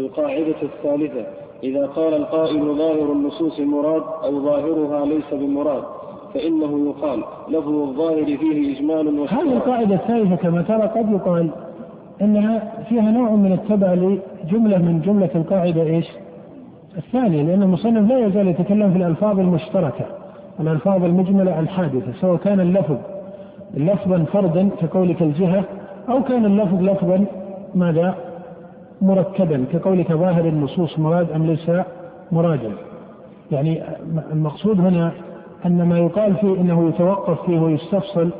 القاعدة الثالثة إذا قال القائل ظاهر النصوص مراد أو ظاهرها ليس بمراد فإنه يقال لفظ الظاهر فيه إجمال هذه القاعدة الثالثة كما ترى قد يقال أنها فيها نوع من التبع لجملة من جملة القاعدة إيش؟ الثانية لأن المصنف لا يزال يتكلم في الألفاظ المشتركة الألفاظ المجملة الحادثة سواء كان اللفظ لفظا فردا كقولك الجهة أو كان اللفظ لفظا ماذا؟ مركبا كقولك ظاهر النصوص مراد أم ليس مرادا يعني المقصود هنا أن ما يقال فيه أنه يتوقف فيه ويستفصل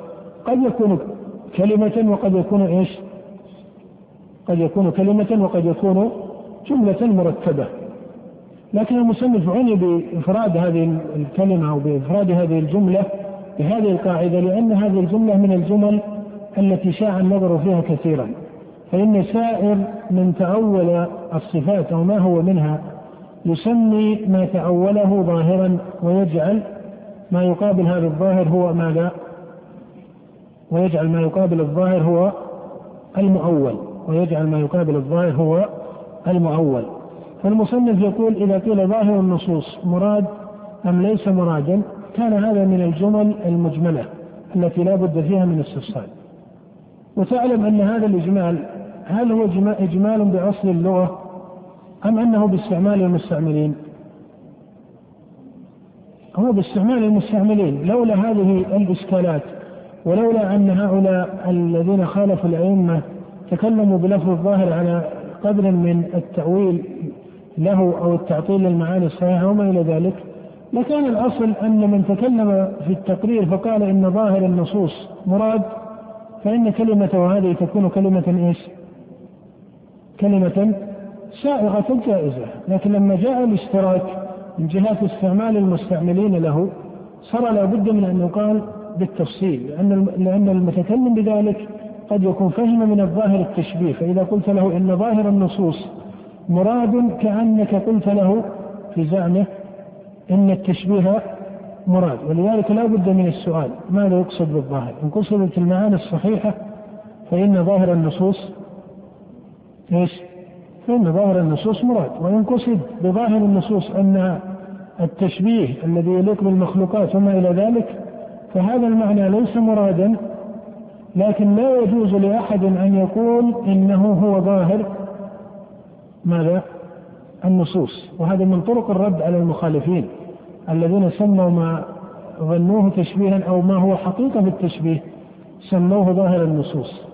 قد يكون كلمة وقد يكون إيش؟ قد يكون كلمة وقد يكون جملة مركبة. لكن المصنف عني بإفراد هذه الكلمة أو بإفراد هذه الجملة بهذه القاعدة لأن هذه الجملة من الجمل التي شاع النظر فيها كثيرا. فإن سائر من تأول الصفات أو ما هو منها يسمي ما تأوله ظاهرا ويجعل ما يقابل هذا الظاهر هو ماذا؟ ويجعل ما يقابل الظاهر هو المؤول. ويجعل ما يقابل الظاهر هو المؤول. فالمصنف يقول إذا قيل ظاهر النصوص مراد أم ليس مرادا كان هذا من الجمل المجملة التي لا بد فيها من استفصال وتعلم أن هذا الإجمال هل هو إجمال بأصل اللغة أم أنه باستعمال المستعملين هو باستعمال المستعملين لولا هذه الإشكالات ولولا أن هؤلاء الذين خالفوا الأئمة تكلموا بلفظ الظاهر على قدر من التأويل له أو التعطيل للمعاني الصحيحة وما إلى ذلك لكان الأصل أن من تكلم في التقرير فقال إن ظاهر النصوص مراد فإن كلمته هذه تكون كلمة إيش؟ كلمة سائغة جائزة لكن لما جاء الاشتراك من جهة استعمال المستعملين له صار لابد من أن يقال بالتفصيل لأن لأن المتكلم بذلك قد يكون فهم من الظاهر التشبيه فإذا قلت له إن ظاهر النصوص مراد كأنك قلت له في زعمه إن التشبيه مراد ولذلك لا بد من السؤال ماذا يقصد بالظاهر؟ إن قصدت المعاني الصحيحة فإن ظاهر النصوص إيش؟ فإن ظاهر النصوص مراد وإن قصد بظاهر النصوص أن التشبيه الذي يليق بالمخلوقات وما إلى ذلك فهذا المعنى ليس مرادا لكن لا يجوز لأحد أن يقول إنه هو ظاهر ماذا؟ النصوص وهذا من طرق الرد على المخالفين الذين سموا ما ظنوه تشبيها أو ما هو حقيقة بالتشبيه سموه ظاهر النصوص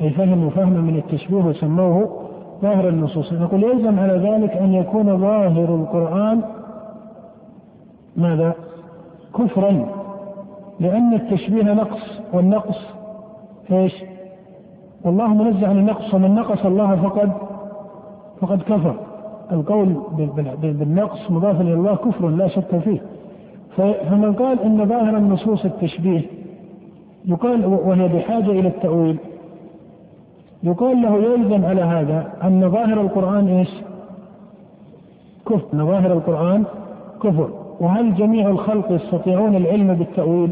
أي فهموا فهما من التشبيه وسموه ظاهر النصوص نقول يلزم على ذلك أن يكون ظاهر القرآن ماذا؟ كفرا لأن التشبيه نقص والنقص إيش؟ والله منزه عن النقص ومن نقص الله فقد فقد كفر القول بالنقص مضاف إلى الله كفر لا شك فيه فمن قال إن ظاهر النصوص التشبيه يقال وهي بحاجة إلى التأويل يقال له يلزم على هذا أن ظاهر القرآن إيش؟ كفر. أن ظاهر القرآن كفر. وهل جميع الخلق يستطيعون العلم بالتأويل؟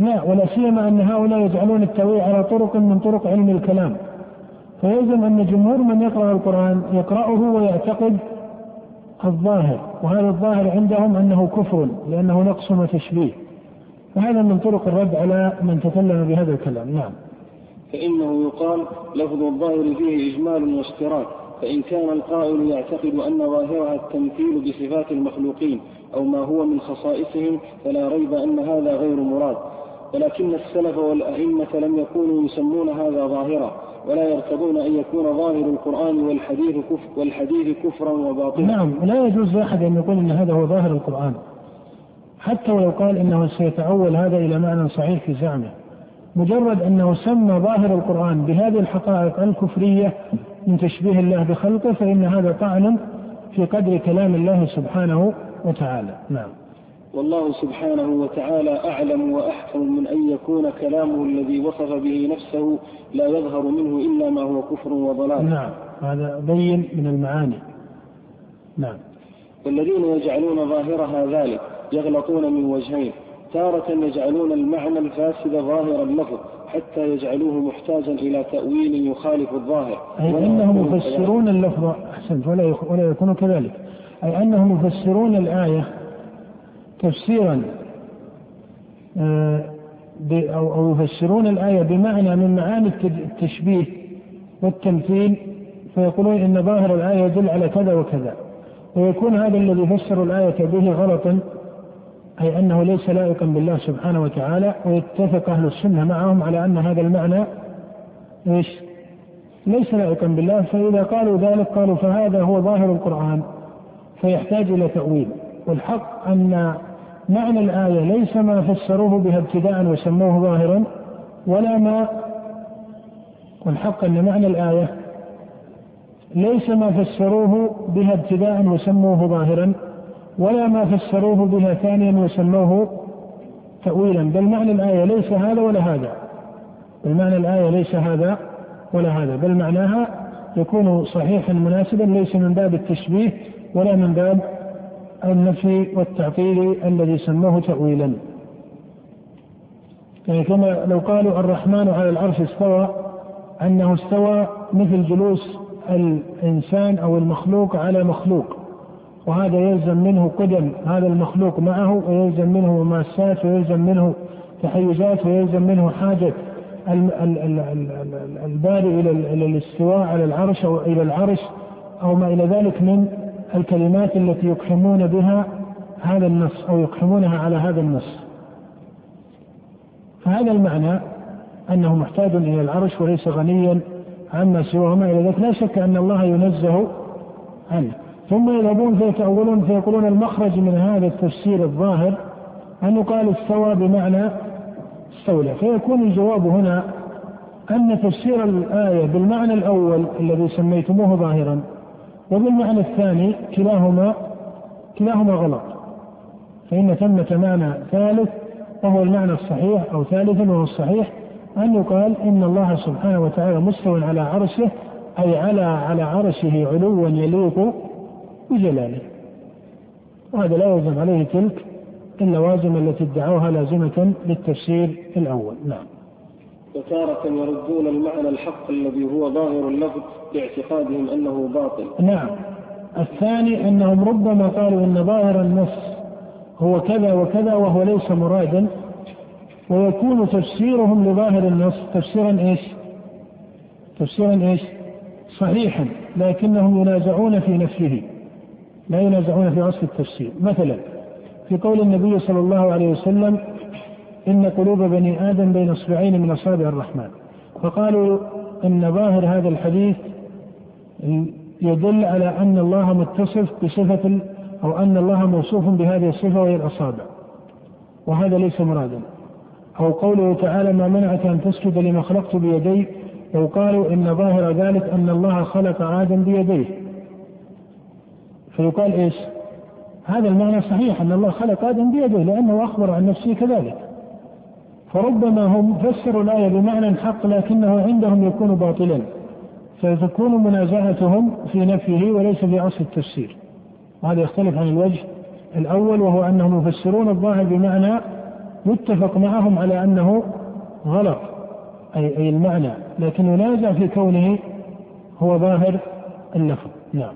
لا ولا سيما أن هؤلاء يجعلون التأويل على طرق من طرق علم الكلام. فيلزم أن جمهور من يقرأ القرآن يقرأه ويعتقد الظاهر. وهذا الظاهر عندهم أنه كفر لأنه نقص وتشبيه. وهذا من طرق الرد على من تكلم بهذا الكلام. نعم. فإنه يقال لفظ الظاهر فيه إجمال واشتراك فإن كان القائل يعتقد أن ظاهرها التمثيل بصفات المخلوقين أو ما هو من خصائصهم فلا ريب أن هذا غير مراد ولكن السلف والأئمة لم يكونوا يسمون هذا ظاهرا ولا يرتضون أن يكون ظاهر القرآن والحديث كفر والحديث كفرا وباطلا. نعم لا يجوز لأحد أن يقول أن هذا هو ظاهر القرآن. حتى ولو قال إنه سيتأول هذا إلى معنى صحيح في زعمه. مجرد أنه سمى ظاهر القرآن بهذه الحقائق الكفرية من تشبيه الله بخلقه فإن هذا طعن في قدر كلام الله سبحانه وتعالى. نعم. والله سبحانه وتعالى أعلم وأحكم من أن يكون كلامه الذي وصف به نفسه لا يظهر منه إلا ما هو كفر وضلال. نعم. هذا بين من المعاني. نعم. والذين يجعلون ظاهرها ذلك يغلطون من وجهين. تارة يجعلون المعنى الفاسد ظاهر اللفظ حتى يجعلوه محتاجا إلى تأويل يخالف الظاهر. أي أنهم يفسرون اللفظ أحسنت ولا ولا يكون كذلك. أي أنهم يفسرون الآية تفسيرا آه، أو يفسرون الآية بمعنى من معاني التشبيه والتمثيل فيقولون إن ظاهر الآية يدل على كذا وكذا. ويكون هذا الذي فسر الآية به غلطا أي أنه ليس لائقا بالله سبحانه وتعالى ويتفق أهل السنة معهم على أن هذا المعنى إيش؟ ليس لائقا بالله فإذا قالوا ذلك قالوا فهذا هو ظاهر القرآن فيحتاج إلى تأويل والحق أن معنى الآية ليس ما فسروه بها ابتداء وسموه ظاهرا ولا ما والحق أن معنى الآية ليس ما فسروه بها ابتداء وسموه ظاهرا ولا ما فسروه بها ثانيا وسموه تأويلا. بل معنى الآية ليس هذا ولا هذا. بل معنى الآية ليس هذا ولا هذا. بل معناها يكون صحيحا مناسبا ليس من باب التشبيه ولا من باب النفي والتعطيل الذي سموه تأويلا. يعني كما لو قالوا الرحمن على العرش استوى أنه استوى مثل جلوس الإنسان أو المخلوق على مخلوق. وهذا يلزم منه قدم هذا المخلوق معه ويلزم منه مماسات ويلزم منه تحيزات ويلزم منه حاجة. الباري إلى الاستواء على العرش أو إلى العرش أو ما إلى ذلك من الكلمات التي يقحمون بها هذا النص أو يقحمونها على هذا النص. فهذا المعنى أنه محتاج إلى العرش وليس غنيا عما سواه ما إلى ذلك لا شك أن الله ينزه عنه. ثم يذهبون فيتأولون فيقولون المخرج من هذا التفسير الظاهر أن يقال استوى بمعنى استولى. فيكون الجواب هنا أن تفسير الآية بالمعنى الأول الذي سميتموه ظاهرا وبالمعنى الثاني كلاهما كلاهما غلط. فإن ثمة معنى ثالث وهو المعنى الصحيح أو ثالث وهو الصحيح أن يقال إن الله سبحانه وتعالى مستوى على عرشه أي على على عرشه علوا يليق بجلاله. وهذا لا يلزم عليه تلك اللوازم التي ادعوها لازمة للتفسير الأول. نعم. وتارة يردون المعنى الحق الذي هو ظاهر اللفظ باعتقادهم أنه باطل. نعم. الثاني أنهم ربما قالوا أن ظاهر النص هو كذا وكذا وهو ليس مرادا ويكون تفسيرهم لظاهر النص تفسيرا إيش؟ تفسيرا إيش؟ صحيحا لكنهم ينازعون في نفسه. لا ينازعون في اصل التفسير. مثلا في قول النبي صلى الله عليه وسلم إن قلوب بني آدم بين أصبعين من أصابع الرحمن. فقالوا إن ظاهر هذا الحديث يدل على أن الله متصف بصفة أو أن الله موصوف بهذه الصفة وهي الأصابع. وهذا ليس مرادا. أو قوله تعالى ما منعك أن تسجد لما خلقت بيدي؟ لو قالوا إن ظاهر ذلك أن الله خلق آدم بيديه. فيقال إيش؟ هذا المعنى صحيح أن الله خلق آدم بيده لأنه أخبر عن نفسه كذلك. فربما هم فسروا الآية بمعنى حق لكنه عندهم يكون باطلا. فتكون منازعتهم في نفيه وليس في اصل التفسير. وهذا يختلف عن الوجه الأول وهو أنهم يفسرون الظاهر بمعنى يتفق معهم على أنه غلط اي أي المعنى لكن ينازع في كونه هو ظاهر اللفظ نعم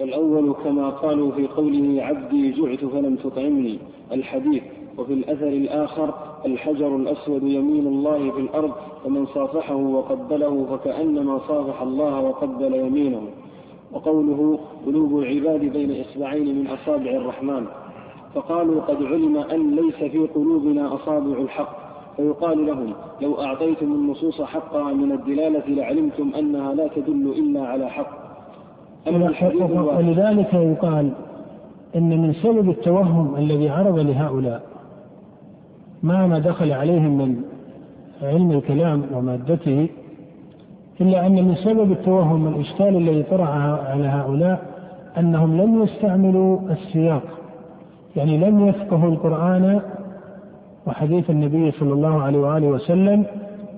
الأول كما قالوا في قوله عبدي جعت فلم تطعمني الحديث. وفي الأثر الآخر الحجر الأسود يمين الله في الأرض فمن صافحه وقبله فكأنما صافح الله وقبل يمينه. وقوله قلوب العباد بين إصبعين من أصابع الرحمن. فقالوا قد علم أن ليس في قلوبنا أصابع الحق. فيقال لهم لو أعطيتم النصوص حقها من الدلالة لعلمتم أنها لا تدل إلا على حق. ولذلك يقال إن من سبب التوهم الذي عرض لهؤلاء ما ما دخل عليهم من علم الكلام ومادته إلا أن من سبب التوهم الاشكال الذي طرح على هؤلاء أنهم لم يستعملوا السياق يعني لم يفقهوا القرآن وحديث النبي صلى الله عليه وآله وسلم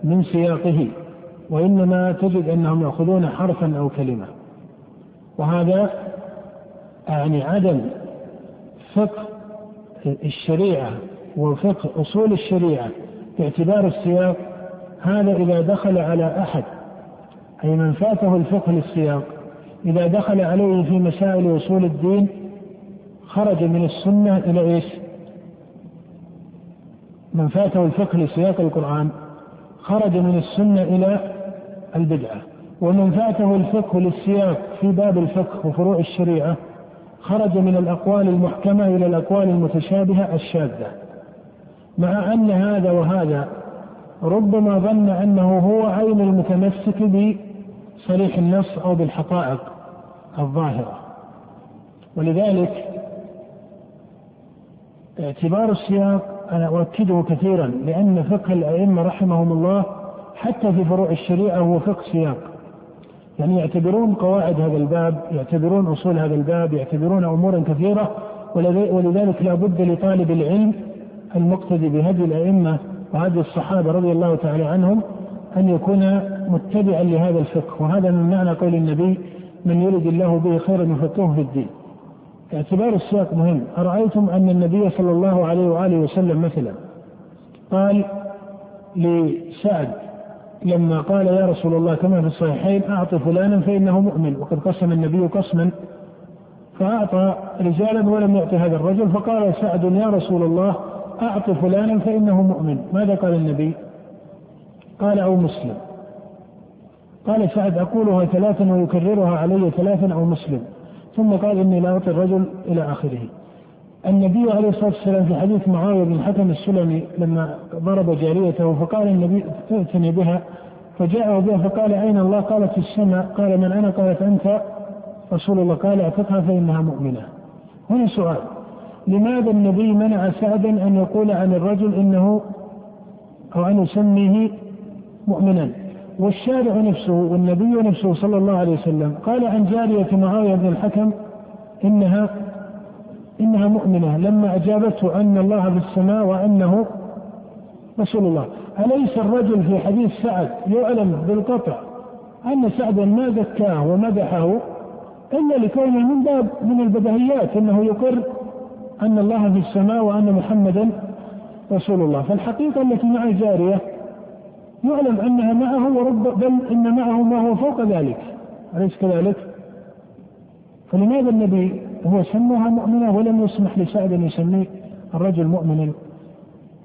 من سياقه وإنما تجد أنهم يأخذون حرفا أو كلمة. وهذا يعني عدم فقه الشريعة وفقه أصول الشريعة باعتبار السياق هذا إذا دخل على أحد أي من فاته الفقه للسياق إذا دخل عليه في مسائل أصول الدين خرج من السنة إلى إيش؟ من فاته الفقه لسياق القرآن خرج من السنة إلى البدعة ومن فاته الفقه للسياق في باب الفقه وفروع الشريعة خرج من الأقوال المحكمة إلى الأقوال المتشابهة الشاذة. مع أن هذا وهذا ربما ظن أنه هو عين المتمسك بصريح النص أو بالحقائق الظاهرة. ولذلك اعتبار السياق أنا أؤكده كثيرا لأن فقه الأئمة رحمهم الله حتى في فروع الشريعة هو فقه سياق. يعني يعتبرون قواعد هذا الباب يعتبرون أصول هذا الباب يعتبرون أمورا كثيرة ولذلك لا بد لطالب العلم المقتدي بهدي الأئمة وهدي الصحابة رضي الله تعالى عنهم أن يكون متبعا لهذا الفقه. وهذا من معنى قول النبي من يرد الله به خيرا يفقهه في الدين. اعتبار السياق مهم. أرأيتم أن النبي صلى الله عليه وآله وسلم مثلا قال لسعد لما قال يا رسول الله كما في الصحيحين أعط فلانا فإنه مؤمن وقد قسم النبي قسما فأعطى رجالا ولم يعط هذا الرجل فقال سعد يا رسول الله أعط فلانا فإنه مؤمن. ماذا قال النبي؟ قال أو مسلم. قال سعد أقولها ثلاثا ويكررها علي ثلاثا أو مسلم. ثم قال إني لا أعطي الرجل إلى آخره. النبي عليه الصلاة والسلام في حديث معاوية بن الحكم السلمي لما ضرب جاريته فقال النبي ائتني بها فجاءه بها فقال أين الله؟ قالت في السماء. قال من أنا؟ قالت أنت. رسول الله قال اعتقها فإنها مؤمنة. هنا سؤال. لماذا النبي منع سعدا أن يقول عن الرجل إنه أو أن يسميه مؤمنا؟ والشارع نفسه والنبي نفسه صلى الله عليه وسلم قال عن جارية معاوية بن الحكم إنها إنها مؤمنة لما أجابته أن الله في السماء وأنه رسول الله. أليس الرجل في حديث سعد يعلم بالقطع أن سعدا ما زكاه ومدحه إلا لكونه من باب من البدهيات أنه يقر أن الله في السماء وأن محمدا رسول الله. فالحقيقة التي مع الجارية يعلم أنها معه ورب بل إن معه ما هو فوق ذلك. أليس كذلك؟ فلماذا النبي هو سماها مؤمنة ولم يسمح لسعد أن يسميه الرجل مؤمنا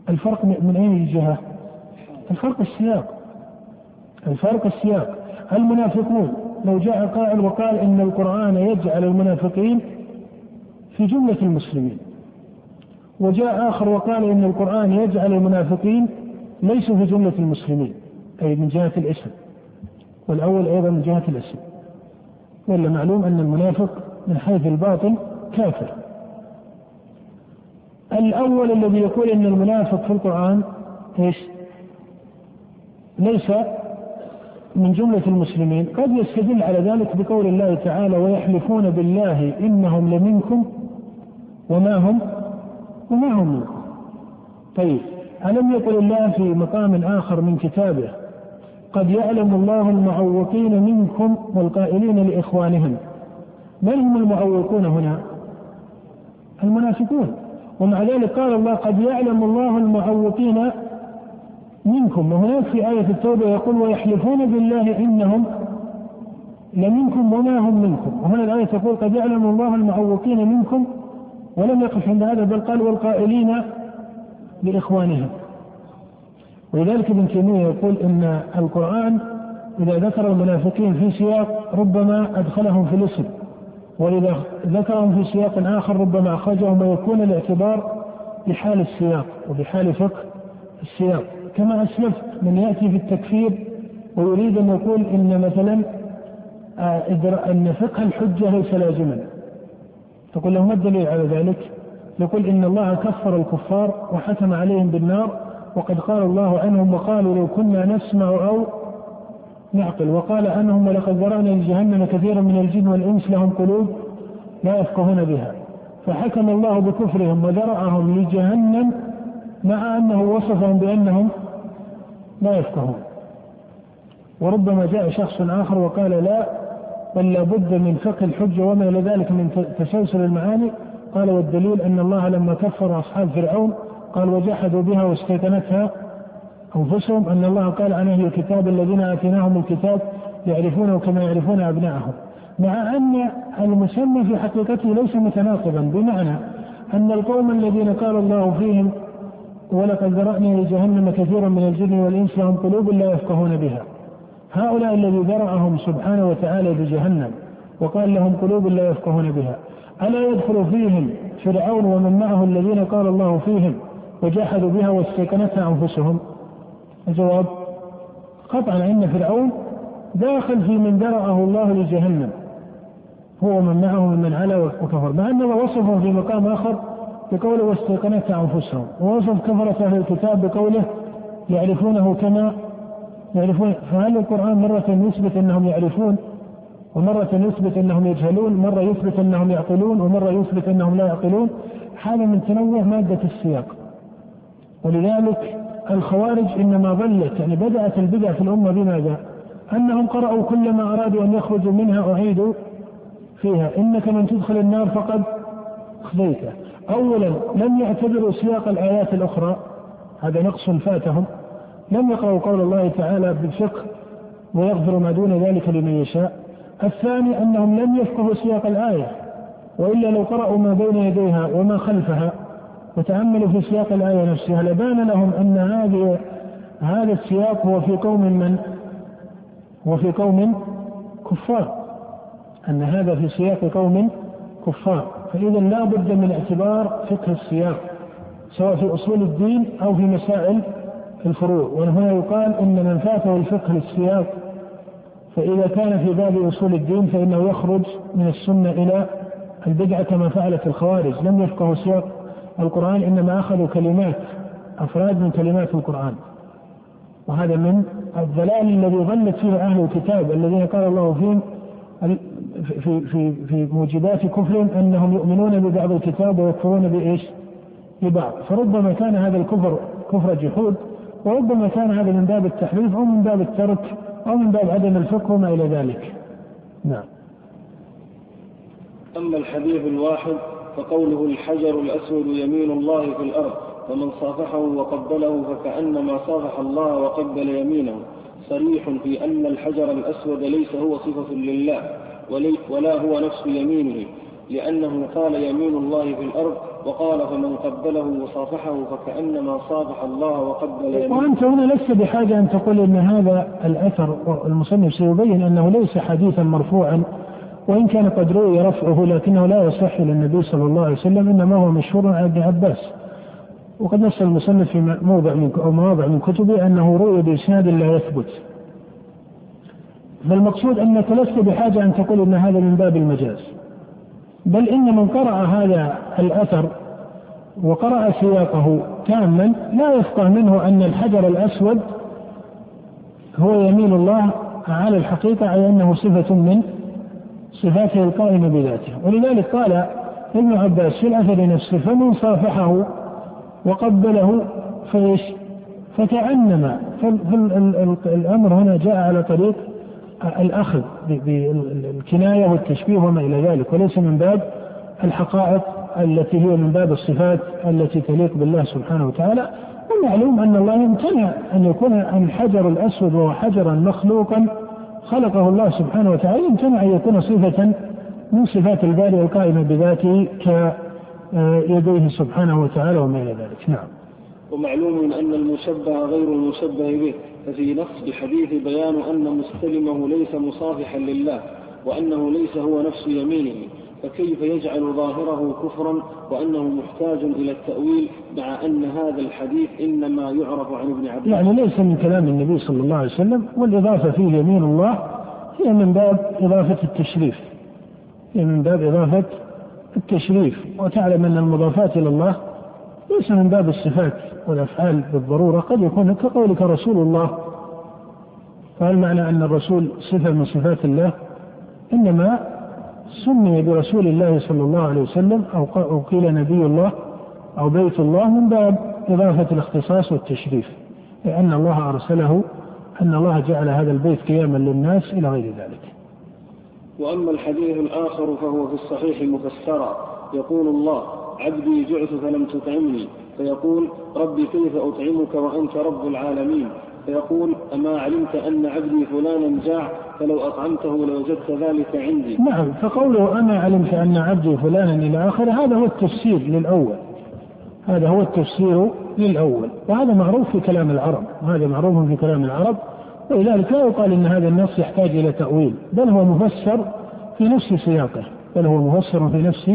الفرق من أي جهة؟ الفرق السياق. الفرق السياق. المنافقون لو جاء قائل وقال إن القرآن يجعل المنافقين في جملة المسلمين. وجاء آخر وقال إن القرآن يجعل المنافقين ليسوا في جملة المسلمين. أي من جهة الاسم. والأول أيضا من جهة الاسم. ولا معلوم أن المنافق من حيث الباطن كافر. الأول الذي يقول أن المنافق في القرآن إيش؟ ليس من جملة المسلمين. قد يستدل على ذلك بقول الله تعالى ويحلفون بالله إنهم لمنكم وما هم وما هم منكم. طيب ألم يقل الله في مقام آخر من كتابه قد يعلم الله المعوقين منكم والقائلين لإخوانهم. من هم المعوقون هنا. المنافقون ومع ذلك قال الله قد يعلم الله المعوقين منكم. وهناك في آية التوبة يقول ويحلفون بالله إنهم لمنكم وما هم منكم. وهنا الآية تقول قد يعلم الله المعوقين منكم ولم يقف عند هذا بل قال والقائلين لإخوانهم. ولذلك ابن تيمية يقول إن القرآن إذا ذكر المنافقين في سياق ربما أدخلهم في الاسم وإذا ذكرهم في سياق آخر ربما أخرجهم ويكون الاعتبار بحال السياق وبحال فقه السياق كما أسلفت من يأتي في التكفير ويريد أن يقول إن مثلا آه، أن فقه الحجة ليس لازما تقول له ما الدليل على ذلك؟ يقول إن الله كفر الكفار وحكم عليهم بالنار وقد قال الله عنهم وقالوا لو كنا نسمع أو نعقل. وقال عنهم ولقد ذرأنا لجهنم كثيرا من الجن والإنس لهم قلوب لا يفقهون بها. فحكم الله بكفرهم وذرأهم لجهنم مع أنه وصفهم بأنهم لا يفقهون. وربما جاء شخص آخر وقال لا بل لابد من فقه الحجة وما إلى ذلك من تسلسل المعاني. قال والدليل أن الله لما كفر أصحاب فرعون قال وجحدوا بها واستيقنتها أنفسهم أن الله قال عن أهل الكتاب الذين آتيناهم الكتاب يعرفونه كما يعرفون أبنائهم مع أن المسمى في حقيقته ليس متناقضا بمعنى أن القوم الذين قال الله فيهم ولقد ذرأنا لجهنم كثيرا من الجن والإنس لهم قلوب لا يفقهون بها. هؤلاء الذي ذرأهم سبحانه وتعالى بجهنم وقال لهم قلوب لا يفقهون بها. ألا يدخل فيهم فرعون ومن معه الذين قال الله فيهم وجحدوا بها واستيقنتها أنفسهم؟ الجواب قطعا أن فرعون داخل في من ذرأه الله لجهنم. هو من معه ممن علا وكفر. مع أنه وصفه في مقام آخر بقوله واستيقنتها أنفسهم. ووصف كفرة أهل الكتاب بقوله يعرفونه كما يعرفون. فهل القرآن مرة يثبت أنهم يعرفون؟ ومرة يثبت أنهم يجهلون؟ مرة يثبت أنهم يعقلون؟ ومرة يثبت أنهم لا يعقلون؟ هذا من تنوع مادة السياق. ولذلك الخوارج إنما ظلت يعني بدأت البدع في الأمة بماذا؟ أنهم قرأوا كل ما أرادوا أن يخرجوا منها أعيدوا فيها. إنك من تدخل النار فقد خذيته أولا لم يعتبروا سياق الآيات الأخرى هذا نقص فاتهم لم يقرأوا قول الله تعالى بالفقه ويغفر ما دون ذلك لمن يشاء. الثاني أنهم لم يفقهوا سياق الآية وإلا لو قرأوا ما بين يديها وما خلفها وتأملوا في سياق الآية نفسها. لبان لهم أن هذه هذا السياق هو في قوم من؟ هو في قوم كفار. أن هذا في سياق قوم كفار. فإذا لا بد من اعتبار فقه السياق سواء في أصول الدين أو في مسائل الفروع. وهنا يقال إن من فاته الفقه للسياق فإذا كان في باب أصول الدين فإنه يخرج من السنة إلى البدعة كما فعلت الخوارج. لم يفقهوا سياق القرآن إنما أخذوا كلمات أفراد من كلمات القرآن وهذا من الضلال الذي ظلت فيه أهل الكتاب الذين قال الله فيهم في في في موجبات كفرهم أنهم يؤمنون ببعض الكتاب ويكفرون بإيش؟ ببعض، فربما كان هذا الكفر كفر جحود وربما كان هذا من باب التحريف أو من باب الترك أو من باب عدم الفقه وما إلى ذلك. نعم. أما الحديث الواحد فقوله الحجر الأسود يمين الله في الأرض فمن صافحه وقبله فكأنما صافح الله وقبل يمينه. صريح في أن الحجر الأسود ليس هو صفة لله ولا هو نفس يمينه لأنه قال يمين الله في الأرض وقال فمن قبله وصافحه فكأنما صافح الله وقبل يمينه. وأنت هنا لست بحاجة أن تقول أن هذا الأثر المصنف سيبين أنه ليس حديثا مرفوعا وإن كان قد روي رفعه لكنه لا يصح للنبي صلى الله عليه وسلم إنما هو مشهور عن ابن عباس. وقد نص المصنف في موضع من أو مواضع من كتبه أنه روي بإسناد لا يثبت. فالمقصود أنك لست بحاجة أن تقول أن هذا من باب المجاز. بل إن من قرأ هذا الأثر وقرأ سياقه تاما لا يفقه منه أن الحجر الأسود هو يمين الله على الحقيقة أي أنه صفة من صفاته القائمة بذاته. ولذلك قال ابن عباس في الأثر نفسه فمن صافحه وقبله فإيش؟ فتعنم فالأمر هنا جاء على طريق الأخذ بالكناية والتشبيه وما إلى ذلك. وليس من باب الحقائق التي هي من باب الصفات التي تليق بالله سبحانه وتعالى. ومعلوم أن الله يمتنع أن يكون الحجر الأسود وهو حجرا مخلوقا خلقه الله سبحانه وتعالى يمتنع أن يكون صفة من صفات الباري القائمة بذاته كيديه سبحانه وتعالى وما إلى ذلك. نعم. ومعلوم أن المشبه غير المشبه به ففي نص الحديث بيان أن مستلمه ليس مصافحا لله وأنه ليس هو نفس يمينه. فكيف يجعل ظاهره كفرا وأنه محتاج إلى التأويل مع أن هذا الحديث إنما يعرف عن ابن عباس؟ يعني ليس من كلام النبي صلى الله عليه وسلم والإضافة فيه يمين الله هي من باب إضافة التشريف. هي من باب إضافة التشريف. وتعلم أن المضافات إلى الله ليس من باب الصفات والأفعال بالضرورة قد يكون كقولك رسول الله. فهل معنى أن الرسول صفة من صفات الله؟ إنما سمي برسول الله صلى الله عليه وسلم أو قيل نبي الله أو بيت الله من باب إضافة الاختصاص والتشريف لأن الله أرسله أن الله جعل هذا البيت قياما للناس إلى غير ذلك. وأما الحديث الآخر فهو في الصحيح مفسرا يقول الله عبدي جعت فلم تطعمني. فيقول رب كيف أطعمك وأنت رب العالمين؟ فيقول أما علمت أن عبدي فلانا جاع فلو أطعمته لوجدت ذلك عندي. نعم فقوله أما علمت أن عبدي فلانا إلى آخره هذا هو التفسير للأول. هذا هو التفسير للأول. وهذا معروف في كلام العرب وهذا معروف في كلام العرب. ولذلك لا يقال أن هذا النص يحتاج إلى تأويل بل هو مفسر في نفس سياقه بل هو مفسر في نفس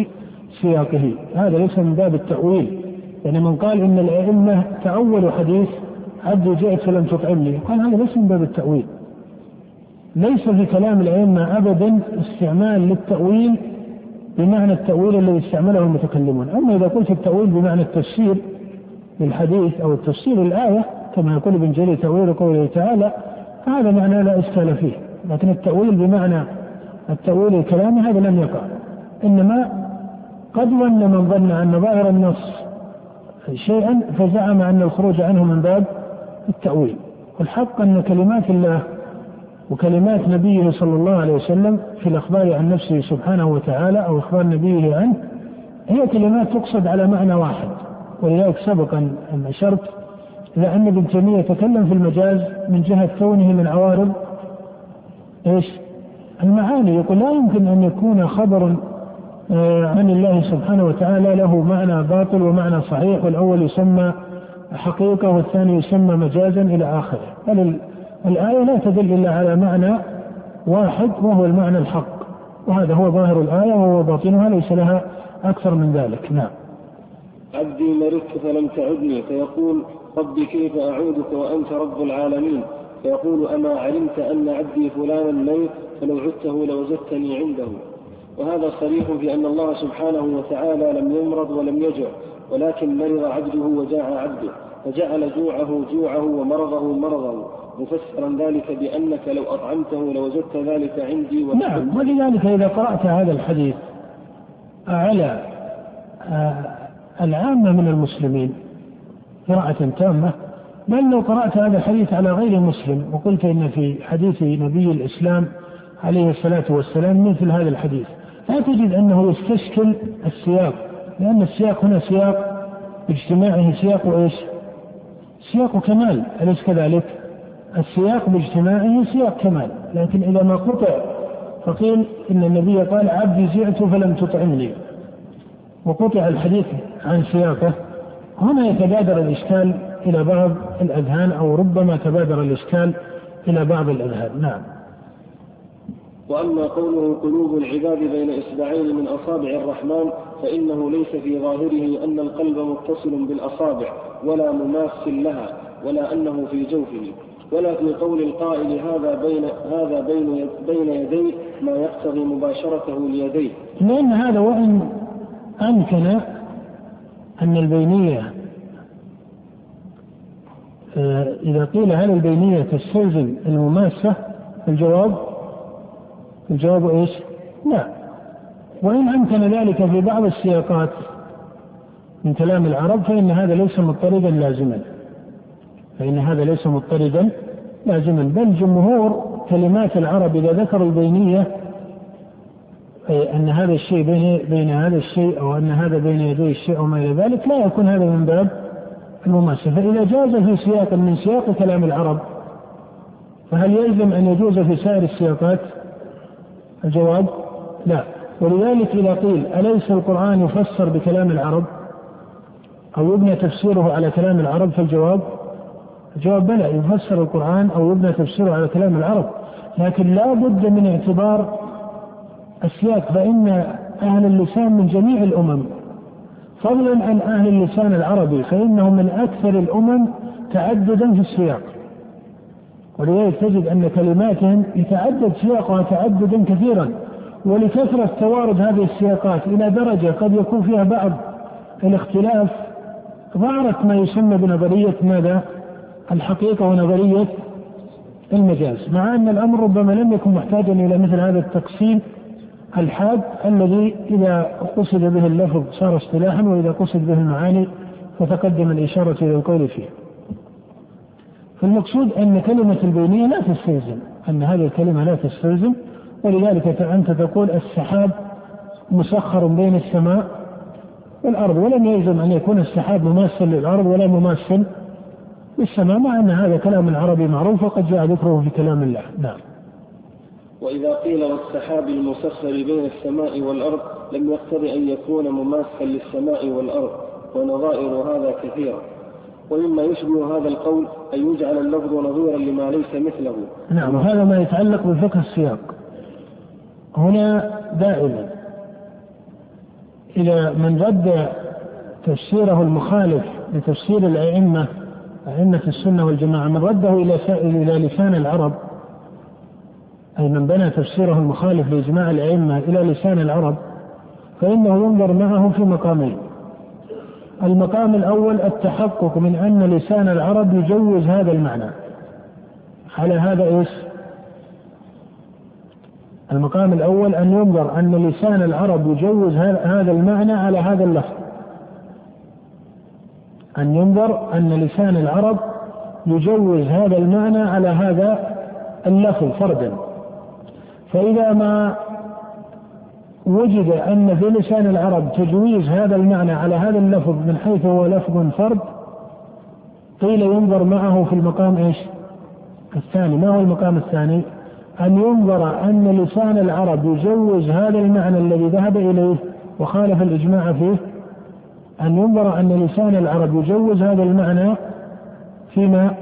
سياقه. هذا ليس من باب التأويل. يعني من قال إن الأئمة تأولوا حديث عبدي جئت فلم تطعمني قال هذا ليس من باب التأويل. ليس في كلام الأئمة أبدا استعمال للتأويل بمعنى التأويل الذي استعمله المتكلمون. أما إذا قلت التأويل بمعنى التفسير للحديث أو التفسير للآية كما يقول ابن جرير تأويل قوله تعالى هذا معنى لا إشكال فيه. لكن التأويل بمعنى التأويل الكلامي هذا لم يقع. إنما قد ظن من ظن أن ظاهر النص شيئا فزعم أن الخروج عنه من باب التأويل. والحق أن كلمات الله وكلمات نبيه صلى الله عليه وسلم في الأخبار عن نفسه سبحانه وتعالى أو إخبار نبيه عنه هي كلمات تقصد على معنى واحد ولذلك سبق أن أشرت إلى أن ابن تيمية تكلم في المجاز من جهة كونه من عوارض إيش؟ المعاني يقول لا يمكن أن يكون خبر آه، عن الله سبحانه وتعالى له معنى باطل ومعنى صحيح والأول يسمى حقيقة والثاني يسمى مجازا إلى آخره بل الآية لا تدل إلا على معنى واحد وهو المعنى الحق وهذا هو ظاهر الآية وهو باطنها ليس لها أكثر من ذلك. نعم. عبدي مرضت فلم تعدني فيقول ربي كيف أعودك وأنت رب العالمين؟ فيقول أما علمت أن عبدي فلانا ميت فلو عدته لوجدتني عنده. وهذا صريح في أن الله سبحانه وتعالى لم يمرض ولم يجع ولكن مرض عبده وجاع عبده فجعل جوعه جوعه ومرضه مرضه. مفسرا ذلك بأنك لو أطعمته لوجدت ذلك عندي نعم ولذلك إذا قرأت هذا الحديث على آه، العامة من المسلمين قراءة تامة بل لو قرأت هذا الحديث على غير مسلم وقلت إن في حديث نبي الإسلام عليه الصلاة والسلام مثل هذا الحديث لا تجد أنه يستشكل السياق لأن السياق هنا سياق باجتماعه سياق إيش؟ سياق كمال أليس كذلك؟ السياق باجتماعه سياق كمال. لكن إذا ما قطع فقيل إن النبي قال عبدي جئت فلم تطعمني. وقطع الحديث عن سياقه. هنا يتبادر الإشكال إلى بعض الأذهان أو ربما تبادر الإشكال إلى بعض الأذهان. نعم. وأما قوله قلوب العباد بين إصبعين من أصابع الرحمن فإنه ليس في ظاهره أن القلب متصل بالأصابع ولا مماس لها ولا أنه في جوفه. ولا في قول القائل هذا بين هذا بين بين يديه ما يقتضي مباشرته ليديه. لأن هذا وإن أمكن أن البينية آه، إذا قيل هل البينية تستلزم المماسة الجواب الجواب إيش؟ لا وإن أمكن ذلك في بعض السياقات من كلام العرب فإن هذا ليس مضطردا لازما فإن هذا ليس مضطردا لازما. بل جمهور كلمات العرب إذا ذكروا البينية أي أن هذا الشيء بين بين هذا الشيء أو أن هذا بين يدي الشيء وما إلى ذلك لا يكون هذا من باب المماثلة فإذا جاز في سياق من سياق كلام العرب فهل يلزم أن يجوز في سائر السياقات؟ الجواب لا. ولذلك إذا قيل أليس القرآن يفسر بكلام العرب؟ أو يبنى تفسيره على كلام العرب فالجواب الجواب بلى يفسر القرآن أو يبنى تفسيره على كلام العرب. لكن لا بد من اعتبار السياق فإن أهل اللسان من جميع الأمم. فضلا عن أهل اللسان العربي فإنهم من أكثر الأمم تعددا في السياق. ولذلك تجد أن كلماتهم يتعدد سياقها تعددا كثيرا. ولكثرة توارد هذه السياقات إلى درجة قد يكون فيها بعض الاختلاف. ظهرت ما يسمى بنظرية ماذا؟ الحقيقة ونظرية المجاز مع أن الأمر ربما لم يكن محتاجا إلى مثل هذا التقسيم الحاد الذي إذا قصد به اللفظ صار اصطلاحا وإذا قصد به المعاني فتقدم الإشارة إلى القول فيه. فالمقصود أن كلمة البينية لا تستلزم أن هذه الكلمة لا تستلزم ولذلك أنت تقول السحاب مسخر بين السماء والأرض ولم يلزم أن يكون السحاب مماثل للأرض ولا مماثل للسماء مع أن هذا كلام عربي معروف وقد جاء ذكره في كلام الله. نعم. وإذا قيل والسحاب المسخر بين السماء والأرض لم يقتض أن يكون مماثلا للسماء والأرض ونظائر هذا كثيرة. ومما يشبه هذا القول أن يجعل اللفظ نظيرا لما ليس مثله. نعم وهذا ما يتعلق بفقه السياق. هنا دائما إذا من رد تفسيره المخالف لتفسير الأئمة أئمة السنة والجماعة من رده إلى إلى لسان العرب أي من بنى تفسيره المخالف لإجماع الأئمة إلى لسان العرب فإنه ينظر معه في مقامين. المقام الأول التحقق من أن لسان العرب يجوز هذا المعنى. على هذا إيش؟ المقام الأول أن ينظر أن لسان العرب يجوز هذا المعنى على هذا اللفظ. أن ينظر أن لسان العرب يجوز هذا المعنى على هذا اللفظ فردا فإذا ما وجد أن في لسان العرب تجويز هذا المعنى على هذا اللفظ من حيث هو لفظ فرد قيل ينظر معه في المقام إيش؟ الثاني، ما هو المقام الثاني؟ أن ينظر أن لسان العرب يجوز هذا المعنى الذي ذهب إليه وخالف الإجماع فيه أن ينظر أن لسان العرب يجوز هذا المعنى فيما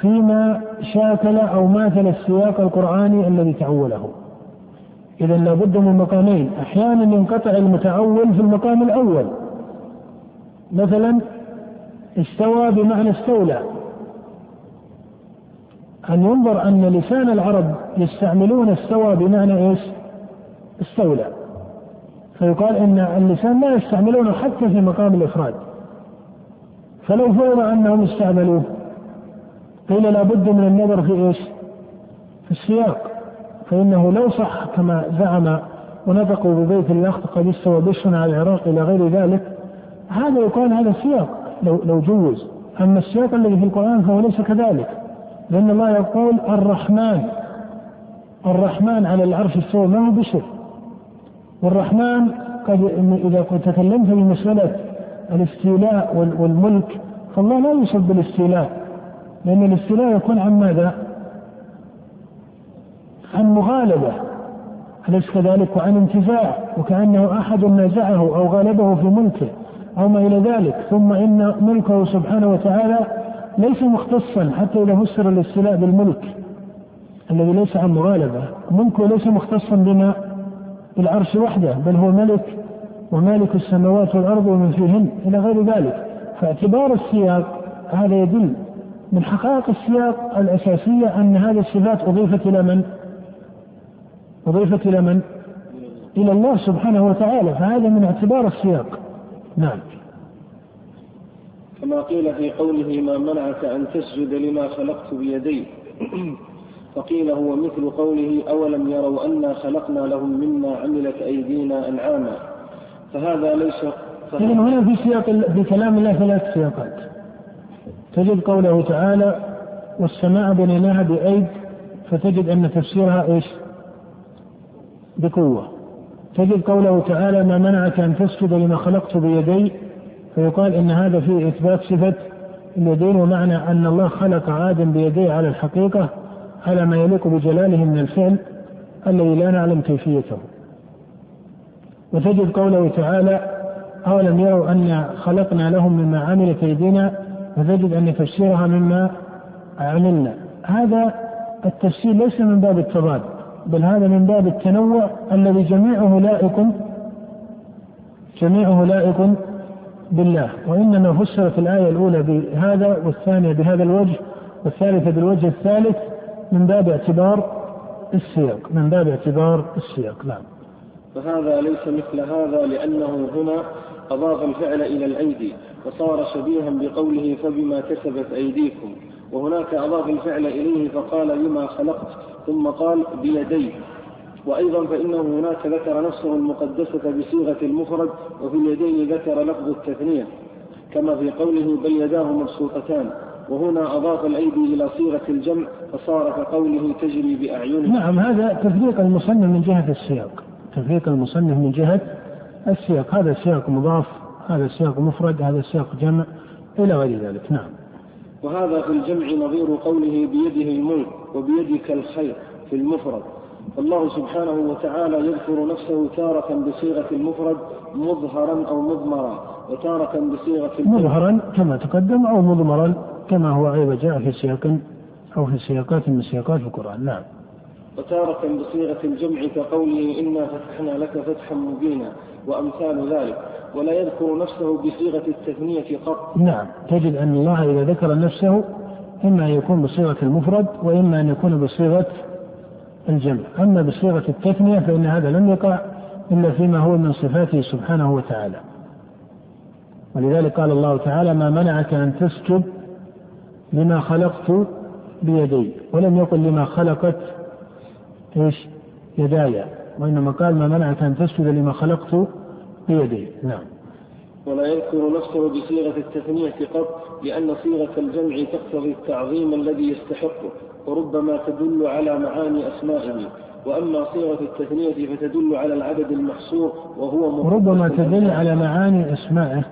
فيما شاكل أو ماثل السياق القرآني الذي تعوله. إذا لابد من مقامين. أحيانا ينقطع المتعول في المقام الأول. مثلا استوى بمعنى استولى. أن ينظر أن لسان العرب يستعملون استوى بمعنى إيش؟ استولى. فيقال إن اللسان لا يستعملونه حتى في مقام الإفراد. فلو فرض أنهم استعملوه قيل لابد من النظر في إيش؟ في السياق. فإنه لو صح كما زعم ونطقوا ببيت اللخت قد استوى بشر على العراق إلى غير ذلك هذا يقال هذا السياق لو لو جوز. أما السياق الذي في القرآن فهو ليس كذلك لأن الله يقول الرحمن الرحمن على العرش استوى ما هو بشر؟ والرحمن قد إذا كنت تكلمت في مسألة الاستيلاء والملك فالله لا يوصف بالاستيلاء لأن الاستيلاء يكون عن ماذا؟ عن مغالبة أليس كذلك؟ وعن انتفاع وكأنه أحد نازعه أو غالبه في ملكه أو ما إلى ذلك. ثم إن ملكه سبحانه وتعالى ليس مختصا حتى إذا فسر الاستيلاء بالملك الذي ليس عن مغالبة. ملكه ليس مختصا بما بالعرش وحده بل هو ملك ومالك السماوات والأرض ومن فيهن إلى غير ذلك. فاعتبار السياق هذا يدل من حقائق السياق الأساسية أن هذه الصفات أضيفت إلى من؟ أضيفت إلى من؟ إلى الله سبحانه وتعالى. فهذا من اعتبار السياق. نعم. كما قيل في قوله ما منعك أن تسجد لما خلقت بيدي فقيل هو مثل قوله أولم يروا أنا خلقنا لهم مما عملت أيدينا أنعاما. فهذا ليس إذا هنا في سياق في كلام الله ثلاث سياقات. تجد قوله تعالى والسماء بنيناها بأيد فتجد أن تفسيرها إيش؟ بقوة. تجد قوله تعالى ما منعك أن تسجد لما خلقت بيدي فيقال إن هذا فيه إثبات صفة اليدين ومعنى أن الله خلق آدم بيديه على الحقيقة. على ما يليق بجلاله من الفعل الذي لا نعلم كيفيته. وتجد قوله تعالى أولم يروا أن خلقنا لهم مما عملت أيدينا فتجد أن تفسيرها مما عملنا. هذا التفسير ليس من باب التضاد بل هذا من باب التنوع الذي جميعه لائق جميعه لائق بالله. وإنما فسرت الآية الأولى بهذا والثانية بهذا الوجه والثالثة بالوجه الثالث من باب اعتبار السياق من باب اعتبار السياق نعم. فهذا ليس مثل هذا لأنه هنا أضاف الفعل إلى الأيدي وصار شبيها بقوله فبما كسبت أيديكم. وهناك أضاف الفعل إليه فقال لما خلقت ثم قال بيدي. وأيضا فإنه هناك ذكر نفسه المقدسة بصيغة المفرد وفي اليدين ذكر لفظ التثنية كما في قوله بل يداه مبسوطتان. وهنا أضاف الأيدي إلى صيغة الجمع فصار كقوله تجري بأعينهم نعم هذا تفريق المصنف من جهة السياق. تفريق المصنف من جهة السياق. هذا السياق مضاف هذا السياق مفرد هذا السياق جمع إلى غير ذلك. نعم. وهذا في الجمع نظير قوله بيده الملك وبيدك الخير في المفرد. الله سبحانه وتعالى يذكر نفسه تارة بصيغة المفرد مظهرا أو مضمرا وتارة بصيغة مظهرا كما تقدم أو مضمرا. كما هو أيضا جاء في سياق أو في سياقات من سياقات القرآن. نعم. وتارة بصيغة الجمع كقوله إنا فتحنا لك فتحا مبينا وأمثال ذلك ولا يذكر نفسه بصيغة التثنية قط. نعم. تجد أن الله إذا ذكر نفسه إما أن يكون بصيغة المفرد وإما أن يكون بصيغة الجمع. أما بصيغة التثنية فإن هذا لم يقع إلا فيما هو من صفاته سبحانه وتعالى. ولذلك قال الله تعالى ما منعك أن تسجد لما خلقت بيدي ولم يقل لما خلقت إيش؟ يداي وإنما قال ما منعك أن تسجد لما خلقت بيدي. نعم. ولا يذكر نفسه بصيغة التثنية قط لأن صيغة الجمع تقتضي التعظيم الذي يستحقه وربما تدل على معاني أسمائه. وأما صيغة التثنية فتدل على العدد المحصور وهو وربما تدل على معاني أسمائه.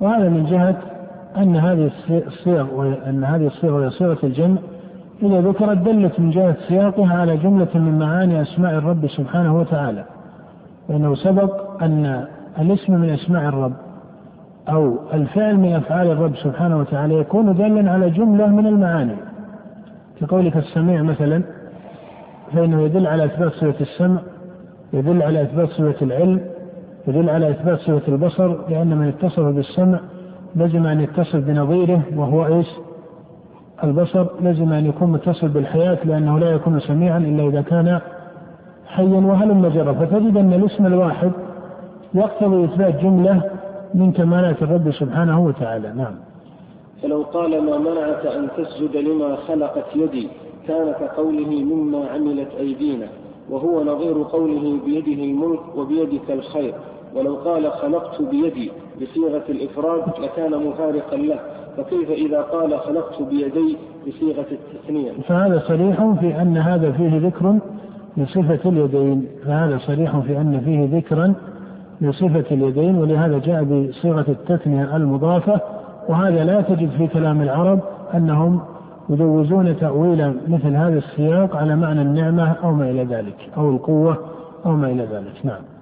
وهذا من جهة أن هذه الصيغ وأن هذه الصيغة وهي صيغة الجمع. إذا ذكرت دلت من جهة سياقها على جملة من معاني أسماء الرب سبحانه وتعالى لأنه سبق أن الاسم من أسماء الرب أو الفعل من أفعال الرب سبحانه وتعالى يكون دالا على جملة من المعاني. كقولك السميع مثلا فإنه يدل على إثبات صفة السمع يدل على إثبات صفة العلم يدل على إثبات صفة البصر لأن من اتصف بالسمع لزم أن يتصف بنظيره وهو إيش؟ البصر. لزم أن يكون متصل بالحياة لأنه لا يكون سميعا إلا إذا كان حيا وهلم جرى فتجد أن الاسم الواحد يقتضي إثبات جملة من كمالات الرب سبحانه وتعالى. نعم. فلو قال ما منعك أن تسجد لما خلقت يدي كان كقوله مما عملت أيدينا وهو نظير قوله بيده الملك وبيدك الخير. ولو قال خلقت بيدي بصيغة الإفراد لكان مفارقا له فكيف إذا قال خلقت بيدي بصيغة التثنية؟ فهذا صريح في أن هذا فيه ذكر لصفة اليدين فهذا صريح في أن فيه ذكرا لصفة اليدين ولهذا جاء بصيغة التثنية المضافة وهذا لا تجد في كلام العرب أنهم يجوزون تأويل مثل هذا السياق على معنى النعمة أو ما إلى ذلك أو القوة أو ما إلى ذلك. نعم.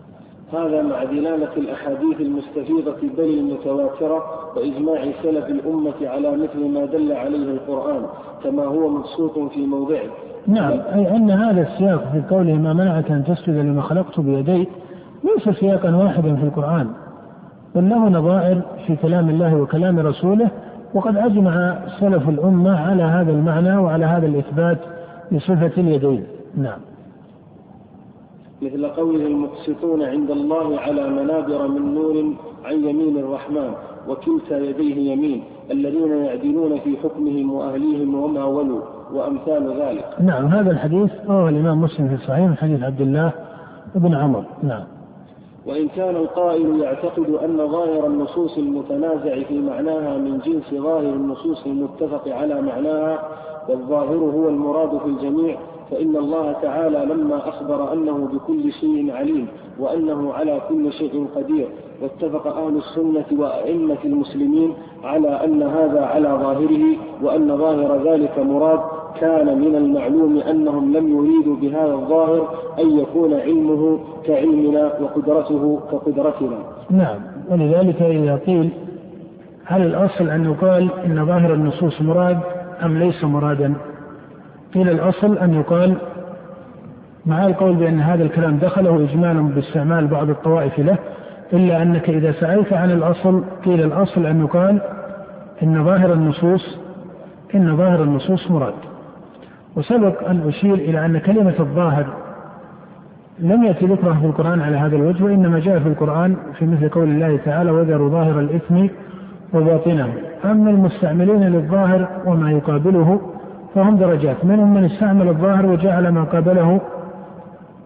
هذا مع دلالة الأحاديث المستفيضة بل المتواترة وإجماع سلف الأمة على مثل ما دل عليه القرآن كما هو مبسوط في موضعه. نعم أي أن هذا السياق في قوله ما منعك أن تسجد لما خلقت بيدي ليس سياقا واحدا في القرآن بل له نظائر في كلام الله وكلام رسوله وقد أجمع سلف الأمة على هذا المعنى وعلى هذا الإثبات لصفة اليدين. نعم. مثل قوله المقسطون عند الله على منابر من نور عن يمين الرحمن وكلتا يديه يمين الذين يعدلون في حكمهم وأهليهم وما ولوا وأمثال ذلك. نعم هذا الحديث رواه الإمام مسلم في صحيح حديث عبد الله بن عمر نعم. وإن كان القائل يعتقد أن ظاهر النصوص المتنازع في معناها من جنس ظاهر النصوص المتفق على معناها والظاهر هو المراد في الجميع فإن الله تعالى لما أخبر أنه بكل شيء عليم وأنه على كل شيء قدير واتفق أهل السنة وأئمة المسلمين على أن هذا على ظاهره وأن ظاهر ذلك مراد كان من المعلوم أنهم لم يريدوا بهذا الظاهر أن يكون علمه كعلمنا وقدرته كقدرتنا. نعم. ولذلك إذا قيل هل الأصل أن يقال إن ظاهر النصوص مراد أم ليس مرادا؟ قيل الأصل أن يقال مع القول بأن هذا الكلام دخله إجمالا باستعمال بعض الطوائف له إلا أنك إذا سألت عن الأصل قيل الأصل أن يقال إن ظاهر النصوص إن ظاهر النصوص مراد. وسبق أن أشير إلى أن كلمة الظاهر لم يأتي ذكرها في القرآن على هذا الوجه وإنما جاء في القرآن في مثل قول الله تعالى وذروا ظاهر الإثم وباطنه أما المستعملين للظاهر وما يقابله فهم درجات. منهم من استعمل الظاهر وجعل ما قابله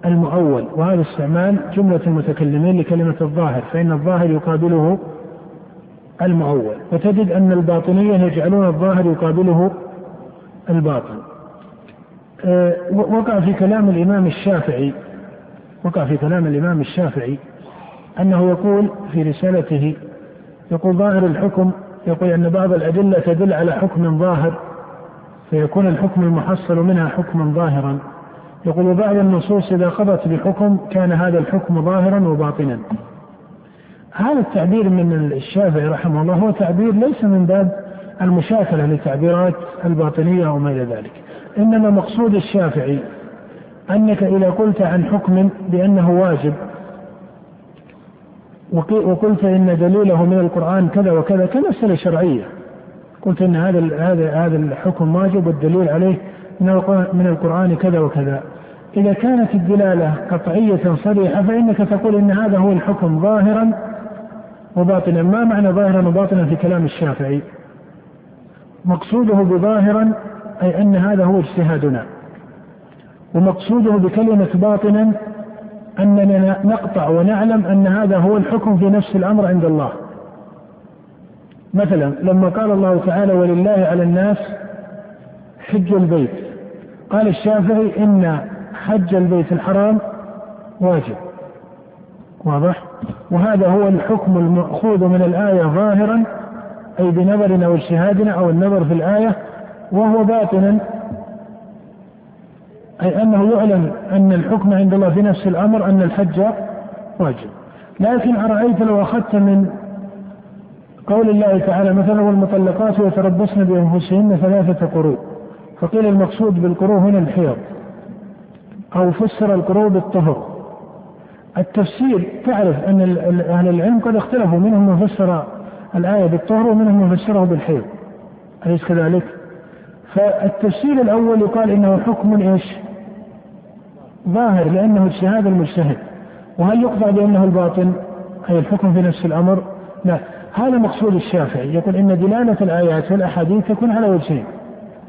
المؤول. وهذا استعمال جملة المتكلمين لكلمة الظاهر فإن الظاهر يقابله المؤول. وتجد أن الباطنية يجعلون الظاهر يقابله الباطن. أه، وقع في كلام الإمام الشافعي وقع في كلام الإمام الشافعي أنه يقول في رسالته يقول ظاهر الحكم يقول أن بعض الأدلة تدل على حكم ظاهر. فيكون الحكم المحصل منها حكما ظاهرا. يقول بعض النصوص إذا قضت بحكم كان هذا الحكم ظاهرا وباطنا. هذا التعبير من الشافعي رحمه الله هو تعبير ليس من باب المشاكلة لتعبيرات الباطنية أو ما إلى ذلك. إنما مقصود الشافعي أنك إذا قلت عن حكم بأنه واجب وقلت إن دليله من القرآن كذا وكذا كمسألة شرعية. قلت إن هذا هذا هذا الحكم واجب والدليل عليه من القرآن كذا وكذا. إذا كانت الدلالة قطعية صريحة فإنك تقول إن هذا هو الحكم ظاهرا وباطنا. ما معنى ظاهرا وباطنا في كلام الشافعي؟ مقصوده بظاهرا أي أن هذا هو اجتهادنا. ومقصوده بكلمة باطنا أننا نقطع ونعلم أن هذا هو الحكم في نفس الأمر عند الله. مثلا لما قال الله تعالى ولله على الناس حج البيت قال الشافعي إن حج البيت الحرام واجب واضح؟ وهذا هو الحكم المأخوذ من الآية ظاهرا أي بنظرنا واجتهادنا أو النظر في الآية وهو باطنا أي أنه يعلم أن الحكم عند الله في نفس الأمر أن الحج واجب. لكن أرأيت لو أخذت من قول الله تعالى مثلا والمطلقات يتربصن بأنفسهن ثلاثة قروء. فقيل المقصود بالقروء هنا الحيض. أو فسر القروء بالطهر. التفسير تعرف أن أهل العلم قد اختلفوا. منهم من فسر الآية بالطهر ومنهم من فسره بالحيض. أليس كذلك؟ فالتفسير الأول يقال إنه حكم إيش؟ ظاهر لأنه اجتهاد المجتهد. وهل يقطع بأنه الباطن؟ أي الحكم في نفس الأمر؟ لا هذا مقصود الشافعي. يقول إن دلالة الآيات والأحاديث تكون على وجهين.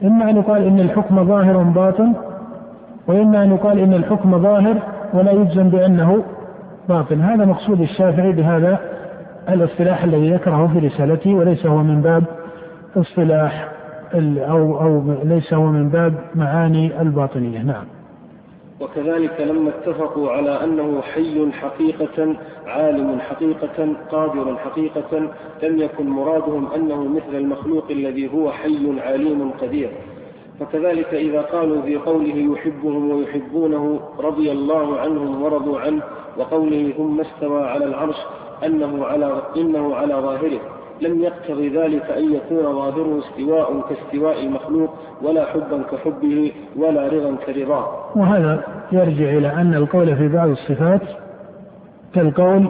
إما أن يقال إن الحكم ظاهر باطن وإما أن يقال إن الحكم ظاهر ولا يجزم بأنه باطن. هذا مقصود الشافعي بهذا الاصطلاح الذي ذكره في رسالته وليس هو من باب اصطلاح أو أو ليس هو من باب معاني الباطنية. نعم. وكذلك لما اتفقوا على أنه حي حقيقة عالم حقيقة قادر حقيقة لم يكن مرادهم أنه مثل المخلوق الذي هو حي عليم قدير. فكذلك إذا قالوا في قوله يحبهم ويحبونه رضي الله عنهم ورضوا عنه وقوله ثم استوى على العرش أنه على إنه على ظاهره. لم يقتضي ذلك أن يكون ظاهره استواء كاستواء المخلوق ولا حبا كحبه ولا رضا كرضاه. وهذا يرجع إلى أن القول في بعض الصفات كالقول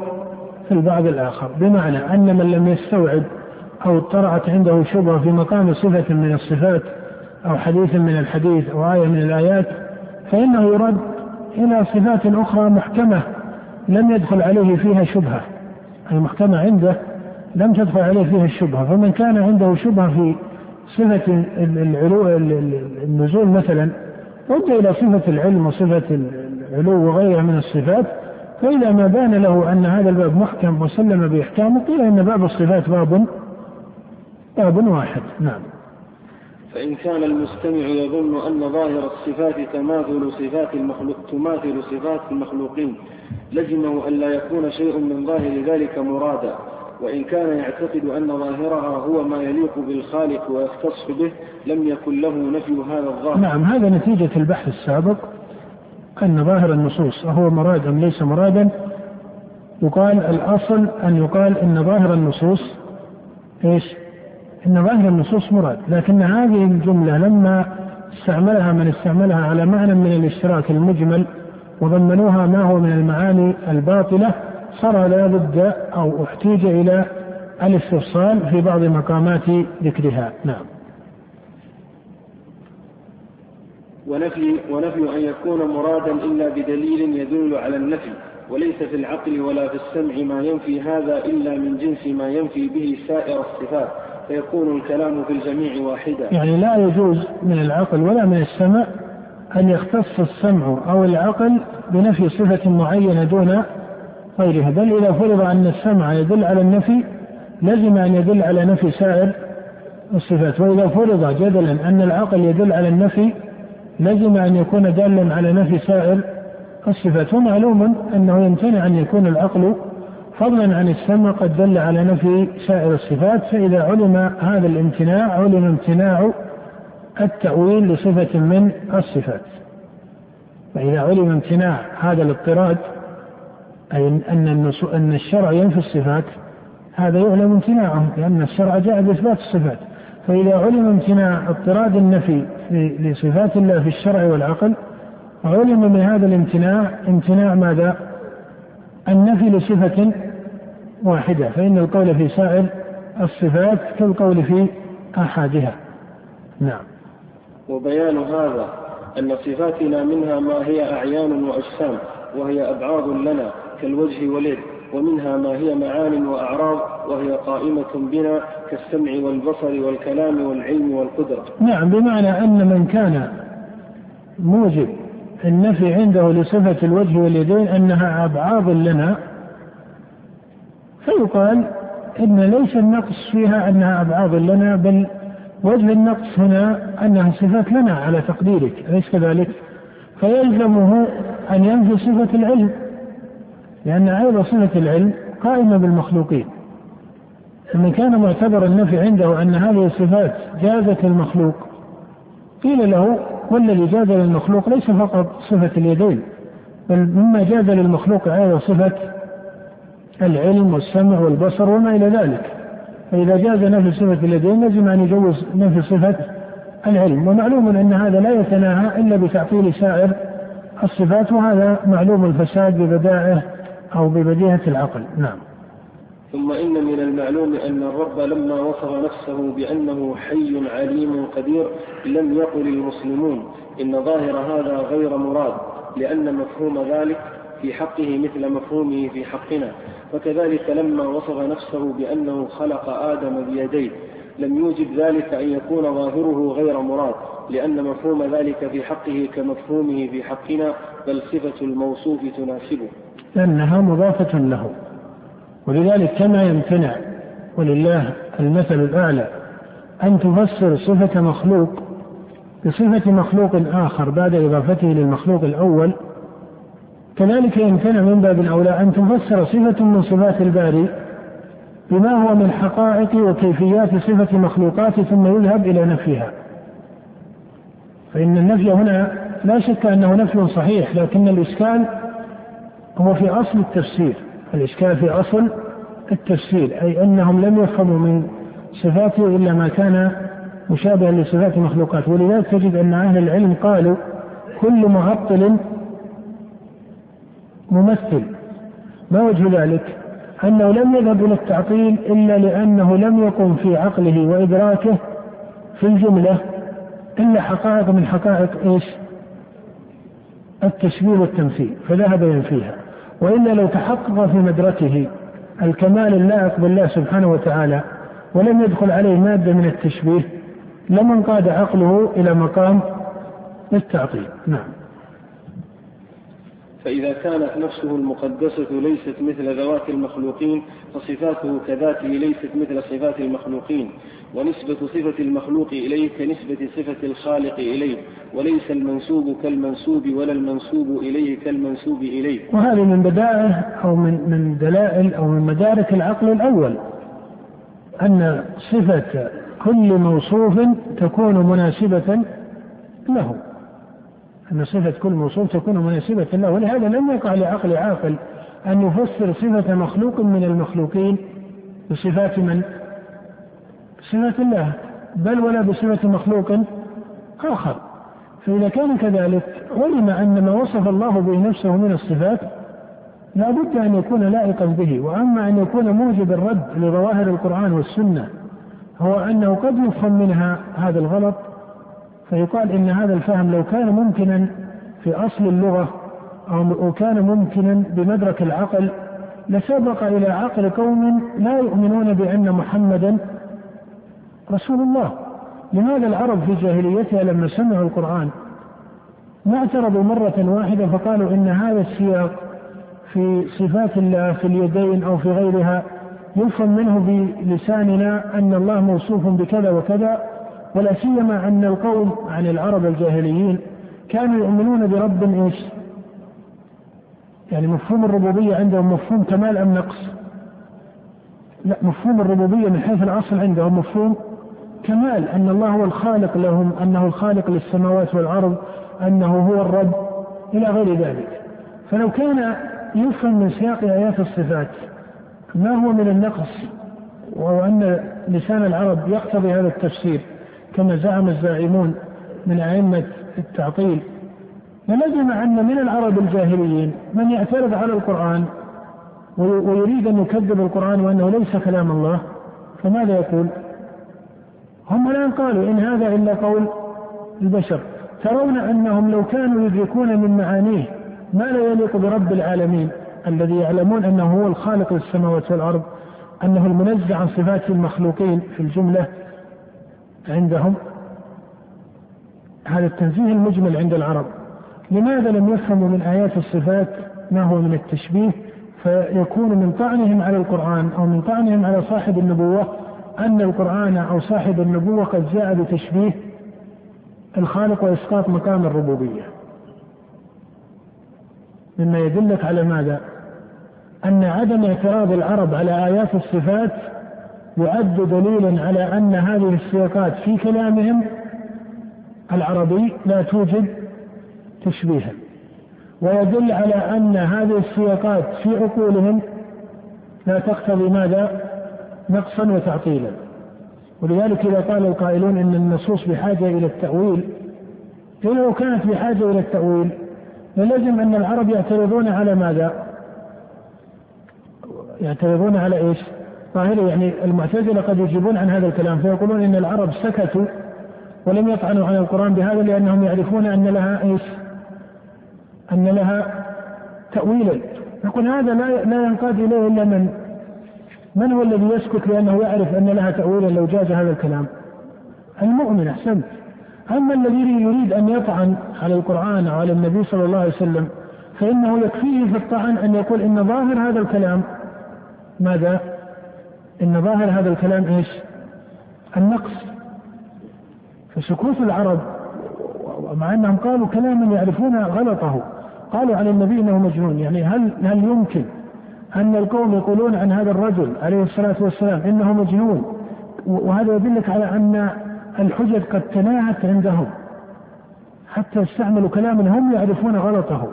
في البعض الآخر بمعنى أن من لم يستوعب أو طرأت عنده شبهة في مقام صفة من الصفات أو حديث من الحديث أو آية من الآيات فإنه يرد إلى صفات أخرى محكمة لم يدخل عليه فيها شبهة المحكمة عنده لم تدخل عليه فيها الشبهة فمن كان عنده شبهة في صفة العلو النزول مثلا رد إلى صفة العلم وصفة العلو وغيرها من الصفات فإذا ما بان له أن هذا الباب محكم وسلم بإحكامه قيل أن باب الصفات باب باب واحد. نعم. فإن كان المستمع يظن أن ظاهر الصفات تماثل صفات المخلوق تماثل صفات المخلوقين لزمه أن لا يكون شيء من ظاهر ذلك مرادا. وإن كان يعتقد أن ظاهرها هو ما يليق بالخالق ويختص به لم يكن له نفي هذا الظاهر. نعم هذا نتيجة البحث السابق أن ظاهر النصوص أهو مراد أم ليس مرادا. يقال الأصل أن يقال أن ظاهر النصوص إيش؟ إن ظاهر النصوص مراد. لكن هذه الجملة لما استعملها من استعملها على معنى من الاشتراك المجمل وضمنوها ما هو من المعاني الباطلة صار لا بد أو احتيج إلى الاستفصال في بعض مقامات ذكرها. نعم. ونفي ونفي أن يكون مرادا إلا بدليل يدل على النفي وليس في العقل ولا في السمع ما ينفي هذا إلا من جنس ما ينفي به سائر الصفات فيكون الكلام في الجميع واحدا. يعني لا يجوز من العقل ولا من السمع أن يختص السمع أو العقل بنفي صفة معينة دون غيرها بل إذا فرض أن السمع يدل على النفي لزم أن يدل على نفي سائر الصفات. وإذا فرض جدلا أن العقل يدل على النفي لزم أن يكون دالا على نفي سائر الصفات. ومعلوم أنه يمتنع أن يكون العقل فضلا عن السمع قد دل على نفي سائر الصفات. فإذا علم هذا الامتناع علم امتناع التأويل لصفة من الصفات. فإذا علم امتناع هذا الاضطراد أي أن أن الشرع ينفي الصفات هذا يعلم امتناعه لأن الشرع جاء بإثبات الصفات. فإذا علم امتناع اضطراد النفي لصفات الله في الشرع والعقل علم من هذا الامتناع امتناع ماذا؟ النفي لصفة واحدة. فإن القول في سائر الصفات كالقول في أحدها نعم. وبيان هذا أن صفاتنا منها ما هي أعيان وأجسام وهي أبعاض لنا. كالوجه واليد ومنها ما هي معان وأعراض وهي قائمة بنا كالسمع والبصر والكلام والعلم والقدرة نعم بمعنى أن من كان موجب النفي عنده لصفة الوجه واليدين أنها أبعاض لنا فيقال إن ليس النقص فيها أنها أبعاض لنا بل وجه النقص هنا أنها صفات لنا على تقديرك أليس كذلك؟ فيلزمه أن ينفي صفة العلم لأن أيضا صفة العلم قائمة بالمخلوقين. فمن كان معتبر النفي عنده أن هذه الصفات جازت المخلوق قيل له والذي جاز للمخلوق ليس فقط صفة اليدين بل مما جاز للمخلوق أيضا صفة العلم والسمع والبصر وما إلى ذلك. فإذا جاز نفي صفة اليدين لازم أن يجوز نفي صفة العلم. ومعلوم أن هذا لا يتناهى إلا بتعطيل سائر الصفات وهذا معلوم الفساد ببدائه أو ببديهة العقل. نعم. ثم إن من المعلوم أن الرب لما وصف نفسه بأنه حي عليم قدير لم يقل المسلمون إن ظاهر هذا غير مراد لأن مفهوم ذلك في حقه مثل مفهومه في حقنا. وكذلك لما وصف نفسه بأنه خلق آدم بيديه لم يوجب ذلك أن يكون ظاهره غير مراد لأن مفهوم ذلك في حقه كمفهومه في حقنا بل صفة الموصوف تناسبه. لأنها مضافة له. ولذلك كما يمتنع ولله المثل الأعلى أن تفسر صفة مخلوق بصفة مخلوق آخر بعد إضافته للمخلوق الأول. كذلك يمتنع من باب الأولى أن تفسر صفة من صفات الباري بما هو من حقائق وكيفيات صفة مخلوقاته ثم يذهب إلى نفيها. فإن النفي هنا لا شك أنه نفي صحيح لكن الإشكال هو في أصل التفسير الإشكال في أصل التفسير أي أنهم لم يفهموا من صفاته إلا ما كان مشابها لصفات المخلوقات ولذلك تجد أن أهل العلم قالوا كل معطل ممثل ما وجه ذلك؟ أنه لم يذهب إلى التعطيل إلا لأنه لم يقم في عقله وإدراكه في الجملة إلا حقائق من حقائق إيش؟ التشبيه والتمثيل فذهب ينفيها وإلا لو تحقق في مدرته الكمال اللائق بالله سبحانه وتعالى ولم يدخل عليه مادة من التشبيه لما انقاد عقله إلى مقام التعطيل. نعم. فإذا كانت نفسه المقدسة ليست مثل ذوات المخلوقين فصفاته كذاته ليست مثل صفات المخلوقين. ونسبة صفة المخلوق إليه كنسبة صفة الخالق إليه وليس المنسوب كالمنسوب ولا المنسوب إليه كالمنسوب إليه وهذه من بدائع أو من من دلائل أو من مدارك العقل الأول أن صفة كل موصوف تكون مناسبة له. أن صفة كل موصوف تكون مناسبة له. ولهذا لم يقع لعقل عاقل أن يفسر صفة مخلوق من المخلوقين بصفات من؟ بصفة الله بل ولا بصفة مخلوق آخر. فإذا كان كذلك علم أن ما وصف الله به نفسه من الصفات لا بد أن يكون لائقا به. وأما أن يكون موجب الرد لظواهر القرآن والسنة هو أنه قد يفهم منها هذا الغلط فيقال إن هذا الفهم لو كان ممكنا في أصل اللغة أو كان ممكنا بمدرك العقل لسبق إلى عقل قوم لا يؤمنون بأن محمدا رسول الله لماذا العرب في جاهليتها لما سمعوا القرآن ما اعترضوا مرة واحدة فقالوا إن هذا السياق في صفات الله في اليدين أو في غيرها يفهم منه بلساننا أن الله موصوف بكذا وكذا ولا سيما أن القوم عن العرب الجاهليين كانوا يؤمنون برب إيش؟ يعني مفهوم الربوبية عندهم مفهوم كمال أم نقص؟ لا مفهوم الربوبية من حيث الأصل عندهم مفهوم كمال أن الله هو الخالق لهم أنه الخالق للسماوات والأرض أنه هو الرب إلى غير ذلك فلو كان يفهم من سياق آيات الصفات ما هو من النقص وهو أن لسان العرب يقتضي هذا التفسير كما زعم الزاعمون من أئمة التعطيل فلزم أن من العرب الجاهليين من يعترض على القرآن ويريد أن يكذب القرآن وأنه ليس كلام الله فماذا يقول؟ هم الآن قالوا إن هذا إلا قول البشر. ترون أنهم لو كانوا يدركون من معانيه ما لا يليق برب العالمين الذي يعلمون أنه هو الخالق للسماوات والأرض أنه المنزع عن صفات المخلوقين في الجملة عندهم. هذا التنزيه المجمل عند العرب. لماذا لم يفهموا من آيات الصفات ما هو من التشبيه؟ فيكون من طعنهم على القرآن أو من طعنهم على صاحب النبوة أن القرآن أو صاحب النبوة قد جاء بتشبيه الخالق وإسقاط مقام الربوبية مما يدلك على ماذا؟ أن عدم اعتراض العرب على آيات الصفات يعد دليلا على أن هذه السياقات في كلامهم العربي لا توجد تشبيها ويدل على أن هذه السياقات في عقولهم لا تقتضي ماذا؟ نقصا وتعطيلا ولذلك إذا قال القائلون إن النصوص بحاجة إلى التأويل لو كانت بحاجة إلى التأويل للزم أن العرب يعترضون على ماذا؟ يعترضون على إيش؟ ظاهرة يعني المعتزلة قد يجيبون عن هذا الكلام فيقولون إن العرب سكتوا ولم يطعنوا عن القرآن بهذا لأنهم يعرفون أن لها إيش؟ أن لها تأويلا يقول هذا لا لا ينقاد إليه إلا من من هو الذي يسكت لأنه يعرف أن لها تأويلا لو جاز هذا الكلام؟ المؤمن أحسنت أما الذي يريد أن يطعن على القرآن أو على النبي صلى الله عليه وسلم فإنه يكفيه في الطعن أن يقول إن ظاهر هذا الكلام ماذا؟ إن ظاهر هذا الكلام إيش؟ النقص فسكوت العرب مع أنهم قالوا كلاما يعرفون غلطه قالوا عن النبي أنه مجنون يعني هل هل يمكن أن القوم يقولون عن هذا الرجل عليه الصلاة والسلام إنه مجنون. وهذا يدلك على أن الحجج قد تناهت عندهم. حتى استعملوا كلاما هم يعرفون غلطه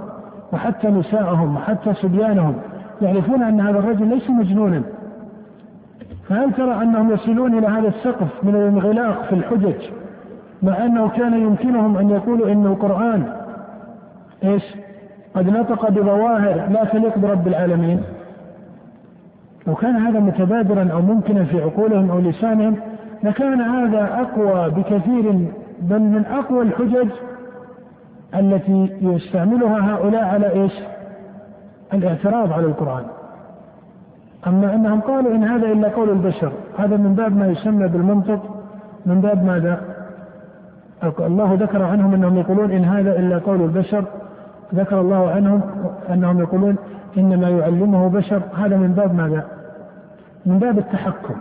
وحتى نساءهم وحتى صبيانهم يعرفون أن هذا الرجل ليس مجنونا. فهل ترى أنهم يصلون إلى هذا السقف من الانغلاق في الحجج مع أنه كان يمكنهم أن يقولوا إن القرآن إيش؟ قد نطق بظواهر لا تليق برب العالمين؟ لو كان هذا متبادرا أو ممكنا في عقولهم أو لسانهم لكان هذا أقوى بكثير بل من أقوى الحجج التي يستعملها هؤلاء على إيش؟ الاعتراض على القرآن. أما أنهم قالوا إن هذا إلا قول البشر، هذا من باب ما يسمى بالمنطق من باب ماذا؟ الله ذكر عنهم أنهم يقولون إن هذا إلا قول البشر، ذكر الله عنهم أنهم يقولون إنما يعلمه بشر، هذا من باب ماذا؟ من باب التحكم.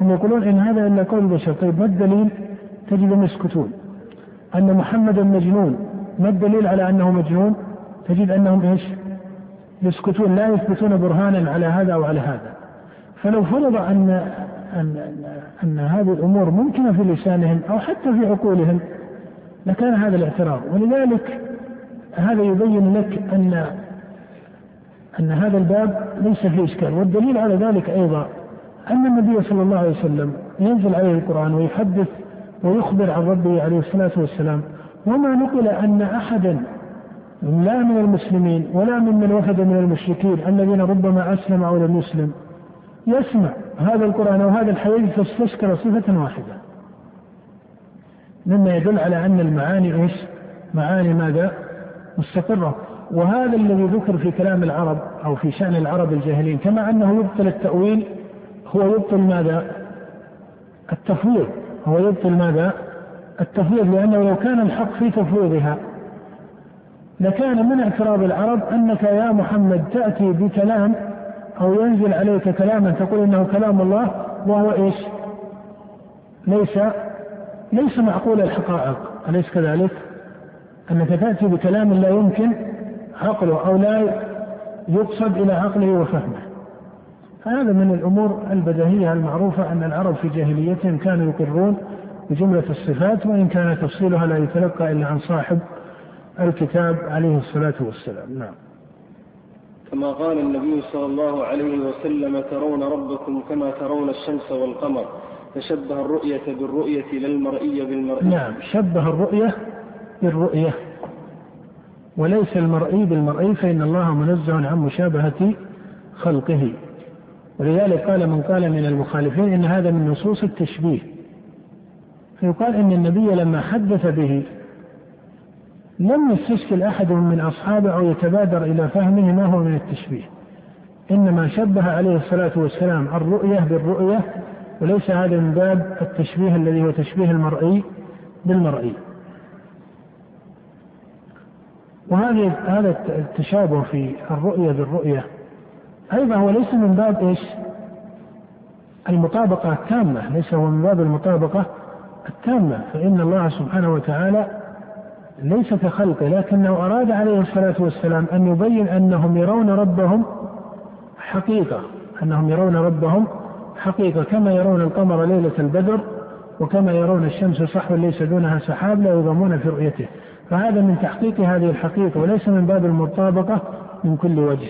هم يقولون إن هذا إلا قول البشر، طيب ما الدليل؟ تجدهم يسكتون. أن محمدا مجنون ما الدليل على أنه مجنون؟ تجد أنهم إيش؟ يسكتون لا يثبتون برهانا على هذا أو على هذا. فلو فرض ان ان أن هذه الأمور ممكنة في لسانهم أو حتى في عقولهم لكان هذا الاعتراض ولذلك هذا يبين لك أن أن هذا الباب ليس فيه إشكال والدليل على ذلك أيضا أن النبي صلى الله عليه وسلم ينزل عليه القرآن ويحدث ويخبر عن ربه عليه الصلاة والسلام وما نقل أن أحدا لا من المسلمين ولا ممن وفد من المشركين الذين ربما أسلم أو لم يسلم يسمع هذا القرآن أو هذا الحديث فاستشكل صفة واحدة مما يدل على أن المعاني إيش؟ معاني ماذا؟ مستقرة وهذا الذي ذكر في كلام العرب أو في شأن العرب الجاهلين كما أنه يبطل التأويل هو يبطل ماذا؟ التفويض هو يبطل ماذا؟ التفويض لأنه لو كان الحق في تفويضها لكان من اعتراض العرب أنك يا محمد تأتي بكلام أو ينزل عليك كلاما تقول إنه كلام الله وهو إيش ليس ليس معقول الحقائق أليس كذلك أنك تأتي بكلام لا يمكن عقله أو لا يقصد إلى عقله وفهمه. هذا من الأمور البديهية المعروفة أن العرب في جاهليتهم كانوا يقرون بجملة الصفات وإن كان تفصيلها لا يتلقى إلا عن صاحب الكتاب عليه الصلاة والسلام. نعم. كما قال النبي صلى الله عليه وسلم ترون ربكم كما ترون الشمس والقمر فشبه الرؤية بالرؤية لا المرئي بالمرئي نعم. شبه الرؤية بالرؤية. وليس المرئي بالمرئي فإن الله منزه عن مشابهة خلقه. ولذلك قال من قال من المخالفين إن هذا من نصوص التشبيه. فيقال إن النبي لما حدث به لم يستشكل أحد من أصحابه أو يتبادر إلى فهمه ما هو من التشبيه. إنما شبه عليه الصلاة والسلام الرؤية بالرؤية وليس هذا من باب التشبيه الذي هو تشبيه المرئي بالمرئي. وهذه هذا التشابه في الرؤية بالرؤية. أيضا هو ليس من باب إيش؟ المطابقة التامة، ليس هو من باب المطابقة التامة، فإن الله سبحانه وتعالى ليس كخلقه لكنه أراد عليه الصلاة والسلام أن يبين أنهم يرون ربهم حقيقة، أنهم يرون ربهم حقيقة كما يرون القمر ليلة البدر وكما يرون الشمس صحوا ليس دونها سحاب لا يضامون في رؤيته، فهذا من تحقيق هذه الحقيقة وليس من باب المطابقة من كل وجه.